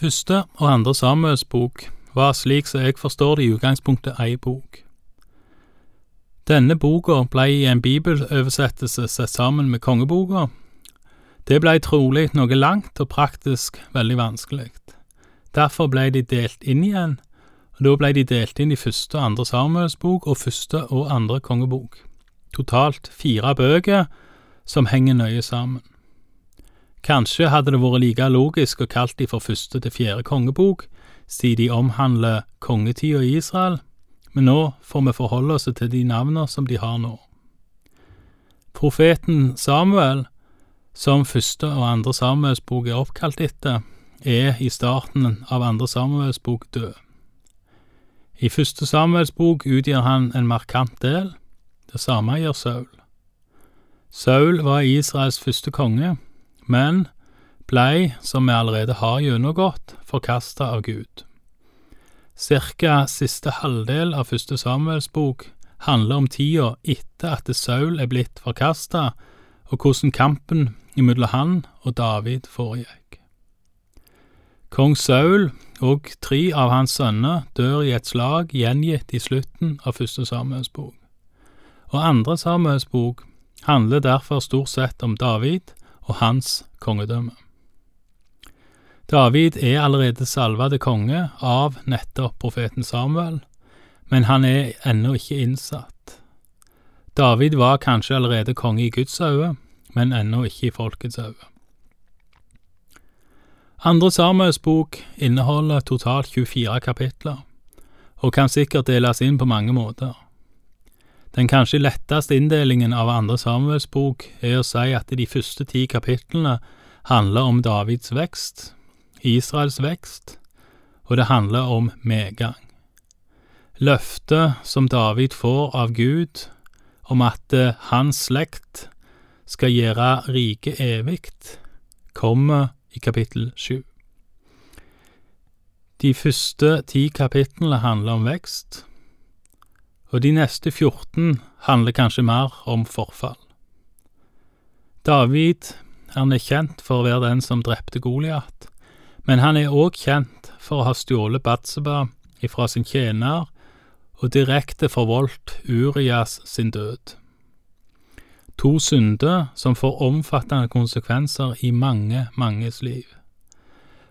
Første og andre Samuels bok var, slik som jeg forstår det, i utgangspunktet ei bok. Denne boka ble i en bibeloversettelse sett sammen med kongeboka. Det ble trolig noe langt og praktisk veldig vanskelig. Derfor ble de delt inn igjen, og da ble de delt inn i første og andre Samuels bok og første og andre kongebok. Totalt fire bøker som henger nøye sammen. Kanskje hadde det vært like logisk å kalt de for første til fjerde kongebok, siden de omhandler kongetida i Israel, men nå får vi forholde oss til de navnene som de har nå. Profeten Samuel, som første og andre Samuels bok er oppkalt etter, er i starten av andre Samuels bok død. I første Samuels bok utgjør han en markant del, det samme gjør Saul. Saul var Israels første konge, men blei, som vi allerede har gjennomgått, forkasta av Gud. Cirka siste halvdel av første Samuels bok handler om tida etter at Saul er blitt forkasta, og hvordan kampen mellom han og David foregikk. Kong Saul og tre av hans sønner dør i et slag gjengitt i slutten av første Samuels bok. Og andre Samuels bok handler derfor stort sett om David og hans kongedømme. David er allerede salva konge av nettopp profeten Samuel, men han er ennå ikke innsatt. David var kanskje allerede konge i Guds øye, men ennå ikke i folkets øye. Andre Samuels bok inneholder totalt 24 kapitler, og kan sikkert deles inn på mange måter. Den kanskje letteste inndelingen av andre Samuels bok er å si at de første ti kapitlene handler om Davids vekst, Israels vekst, og det handler om medgang. Løftet som David får av Gud om at eh, hans slekt skal gjøre riket evig, kommer i kapittel sju. De første ti kapitlene handler om vekst, og de neste 14 handler kanskje mer om forfall. David er kjent for å være den som drepte Goliat, men han er òg kjent for å ha stjålet Batseba ifra sin tjener og direkte forvoldt Urias sin død. To synder som får omfattende konsekvenser i mange, manges liv.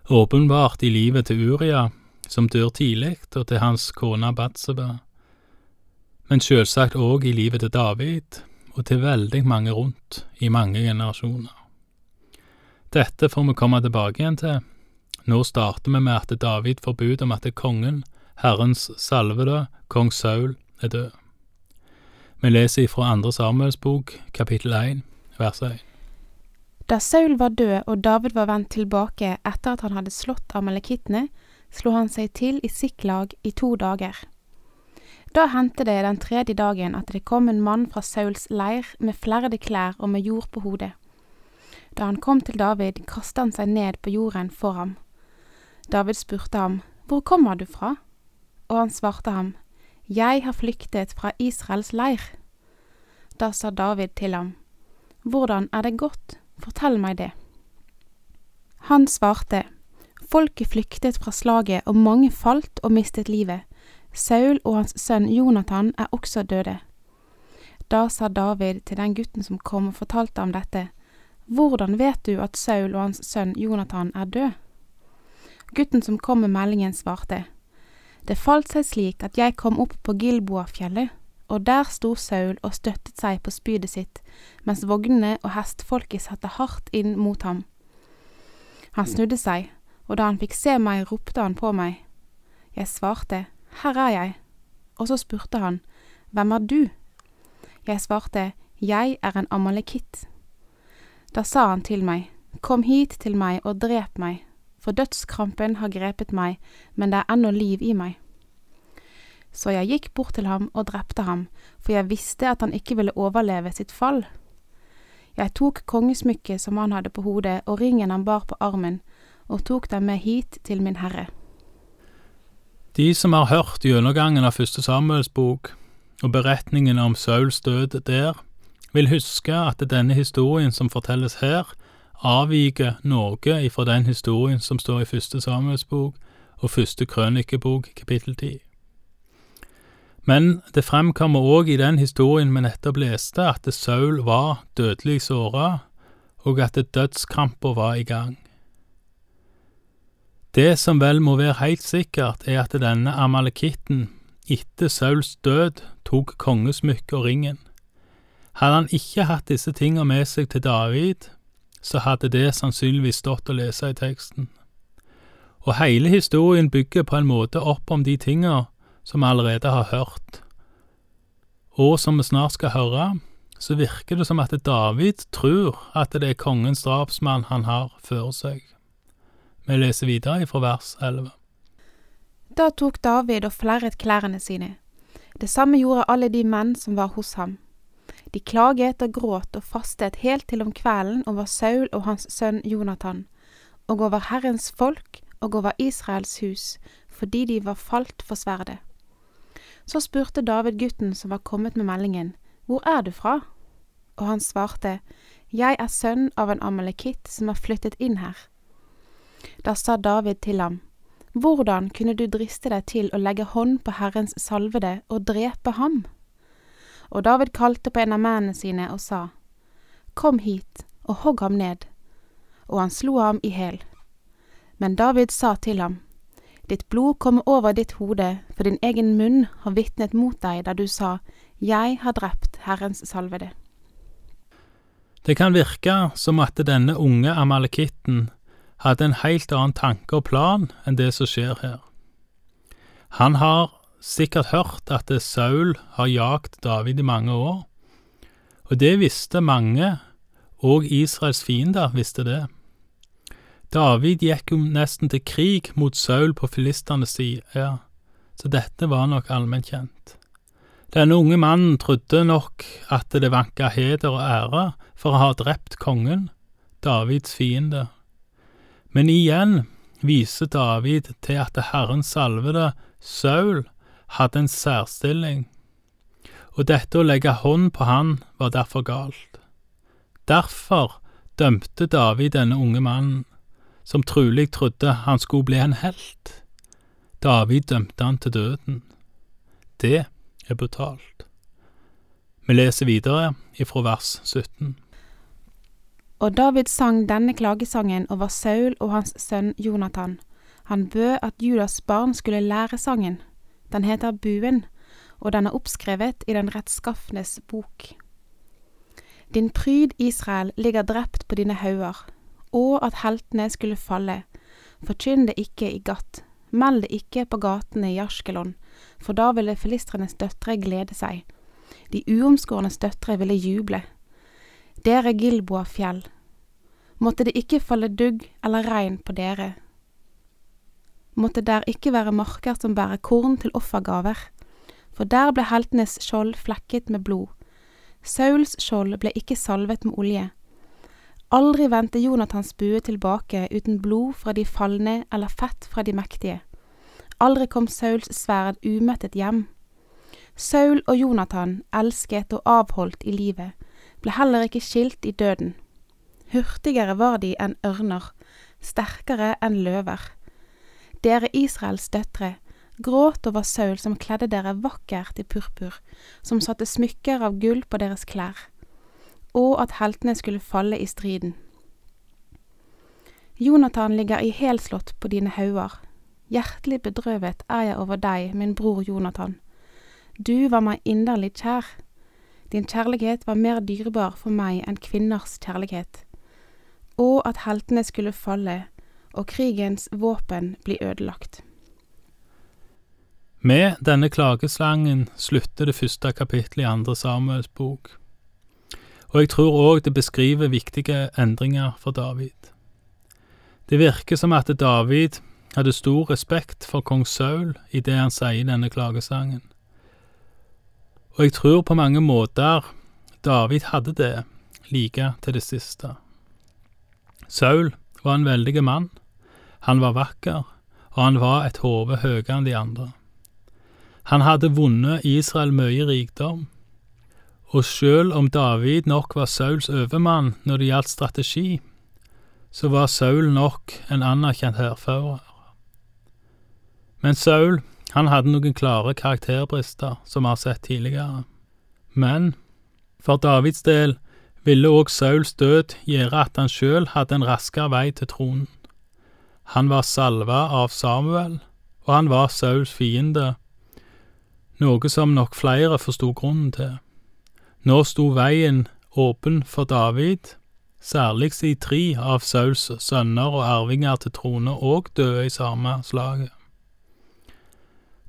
Åpenbart i livet til Uria, som dør tidlig, og til hans kone Batseba men sjølsagt òg i livet til David og til veldig mange rundt i mange generasjoner. Dette får vi komme tilbake igjen til. Nå starter vi med at David får bud om at kongen, Herrens salvede, kong Saul, er død. Vi leser ifra andre Samuels bok, kapittel 1, vers 1. Da Saul var død og David var vendt tilbake etter at han hadde slått amalekittene, slo han seg til i Siklag i to dager. Da hendte det den tredje dagen at det kom en mann fra Sauls leir med flerde klær og med jord på hodet. Da han kom til David, kastet han seg ned på jorden for ham. David spurte ham, Hvor kommer du fra? Og han svarte ham, Jeg har flyktet fra Israels leir. Da sa David til ham, Hvordan er det gått, fortell meg det. Han svarte, Folket flyktet fra slaget, og mange falt og mistet livet. Saul og hans sønn Jonathan er også døde. Da sa David til den gutten som kom og fortalte ham dette, Hvordan vet du at Saul og hans sønn Jonathan er død? Gutten som kom med meldingen, svarte, Det falt seg slik at jeg kom opp på Gilboafjellet, og der sto Saul og støttet seg på spydet sitt, mens vognene og hestfolket satte hardt inn mot ham. Han snudde seg, og da han fikk se meg, ropte han på meg. Jeg svarte, her er jeg. Og så spurte han, Hvem er du? Jeg svarte, Jeg er en amalekitt. Da sa han til meg, Kom hit til meg og drep meg, for dødskrampen har grepet meg, men det er ennå liv i meg. Så jeg gikk bort til ham og drepte ham, for jeg visste at han ikke ville overleve sitt fall. Jeg tok kongesmykket som han hadde på hodet og ringen han bar på armen, og tok dem med hit til min herre. De som har hørt gjennomgangen av første Samuels bok og beretningen om Sauls død der, vil huske at denne historien som fortelles her, avviker noe ifra den historien som står i første Samuelsbok og første Krønikebok, kapittel ti. Men det fremkommer òg i den historien vi nettopp leste, at Saul var dødelig såra, og at dødskramper var i gang. Det som vel må være heilt sikkert, er at denne amalekitten etter Sauls død tok kongesmykket og ringen. Hadde han ikke hatt disse tinga med seg til David, så hadde det sannsynligvis stått å lese i teksten. Og hele historien bygger på en måte opp om de tinga som vi allerede har hørt. Og som vi snart skal høre, så virker det som at David tror at det er kongens drapsmann han har før seg. Vi leser videre fra vers 11. Da tok David og flerret klærne sine. Det samme gjorde alle de menn som var hos ham. De klaget og gråt og fastet helt til om kvelden over Saul og hans sønn Jonathan, og over Herrens folk og over Israels hus, fordi de var falt for sverdet. Så spurte David gutten som var kommet med meldingen, Hvor er du fra? Og han svarte, Jeg er sønn av en amalekitt som har flyttet inn her. Da sa David til ham, Hvordan kunne du driste deg til å legge hånd på Herrens salvede og drepe ham? Og David kalte på en av mennene sine og sa, Kom hit og hogg ham ned. Og han slo ham i hæl. Men David sa til ham, Ditt blod kommer over ditt hode, for din egen munn har vitnet mot deg da du sa, Jeg har drept Herrens salvede. Det kan virke som at denne unge amalekitten hadde en helt annen tanke og plan enn det som skjer her. Han har sikkert hørt at Saul har jagt David i mange år, og det visste mange, og Israels fiender visste det. David gikk jo nesten til krig mot Saul på filisternes side, så dette var nok allmennkjent. Denne unge mannen trodde nok at det vanka heder og ære for å ha drept kongen, Davids fiende. Men igjen viser David til at Herrens salvede, Saul, hadde en særstilling, og dette å legge hånd på han var derfor galt. Derfor dømte David denne unge mannen, som trolig trodde han skulle bli en helt. David dømte han til døden. Det er brutalt. Vi leser videre ifra vers 17. Og David sang denne klagesangen over Saul og hans sønn Jonathan. Han bød at Judas barn skulle lære sangen. Den heter Buen, og den er oppskrevet i Den rettskafnes bok. Din pryd, Israel, ligger drept på dine hauger, og at heltene skulle falle. Forkynn det ikke i Gat, meld det ikke på gatene i Askelon, for da ville filistrenes døtre glede seg. De uomskårnes døtre ville juble. Dere Gilboa fjell, måtte det ikke falle dugg eller regn på dere. Måtte der ikke være marker som bærer korn til offergaver, for der ble heltenes skjold flekket med blod. Sauls skjold ble ikke salvet med olje. Aldri vendte Jonathans bue tilbake uten blod fra de falne eller fett fra de mektige. Aldri kom Sauls sverd umettet hjem. Saul og Jonathan, elsket og avholdt i livet, ble heller ikke skilt i døden. Hurtigere var de enn ørner, sterkere enn løver. Dere Israels døtre, gråt over Saul som kledde dere vakkert i purpur, som satte smykker av gull på deres klær, og at heltene skulle falle i striden. Jonathan ligger i helslått på dine hauger, hjertelig bedrøvet er jeg over deg, min bror Jonathan. Du var meg inderlig kjær. Din kjærlighet var mer dyrebar for meg enn kvinners kjærlighet. Og at heltene skulle falle, og krigens våpen bli ødelagt. Med denne klageslangen slutter det første kapittelet i andre Samuels bok, og jeg tror òg det beskriver viktige endringer for David. Det virker som at David hadde stor respekt for kong Saul i det han sier i denne klagesangen. Og jeg tror på mange måter David hadde det like til det siste. Saul var en veldig mann. Han var vakker, og han var et hode høyere enn de andre. Han hadde vunnet Israel mye rikdom, og selv om David nok var Sauls overmann når det gjaldt strategi, så var Saul nok en anerkjent hærfører. Men Saul, han hadde noen klare karakterbrister, som vi har sett tidligere. Men for Davids del ville òg Sauls død gjøre at han sjøl hadde en raskere vei til tronen. Han var salva av Samuel, og han var Sauls fiende, noe som nok flere forsto grunnen til. Nå sto veien åpen for David, særlig siden tre av Sauls sønner og arvinger til trone òg døde i samme slaget.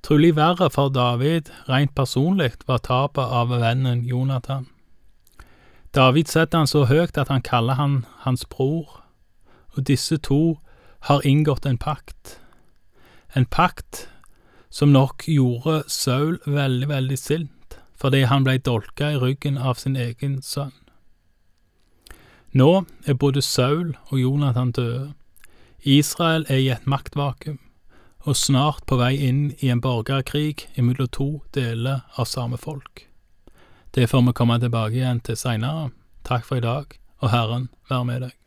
Trolig verre for David rent personlig var tapet av vennen Jonathan. David setter han så høyt at han kaller han hans bror, og disse to har inngått en pakt. En pakt som nok gjorde Saul veldig, veldig sint, fordi han blei dolka i ryggen av sin egen sønn. Nå er både Saul og Jonathan døde. Israel er i et maktvakuum, og snart på vei inn i en borgerkrig imellom to deler av samme folk. Det får vi komme tilbake igjen til seinere. Takk for i dag, og Herren være med deg.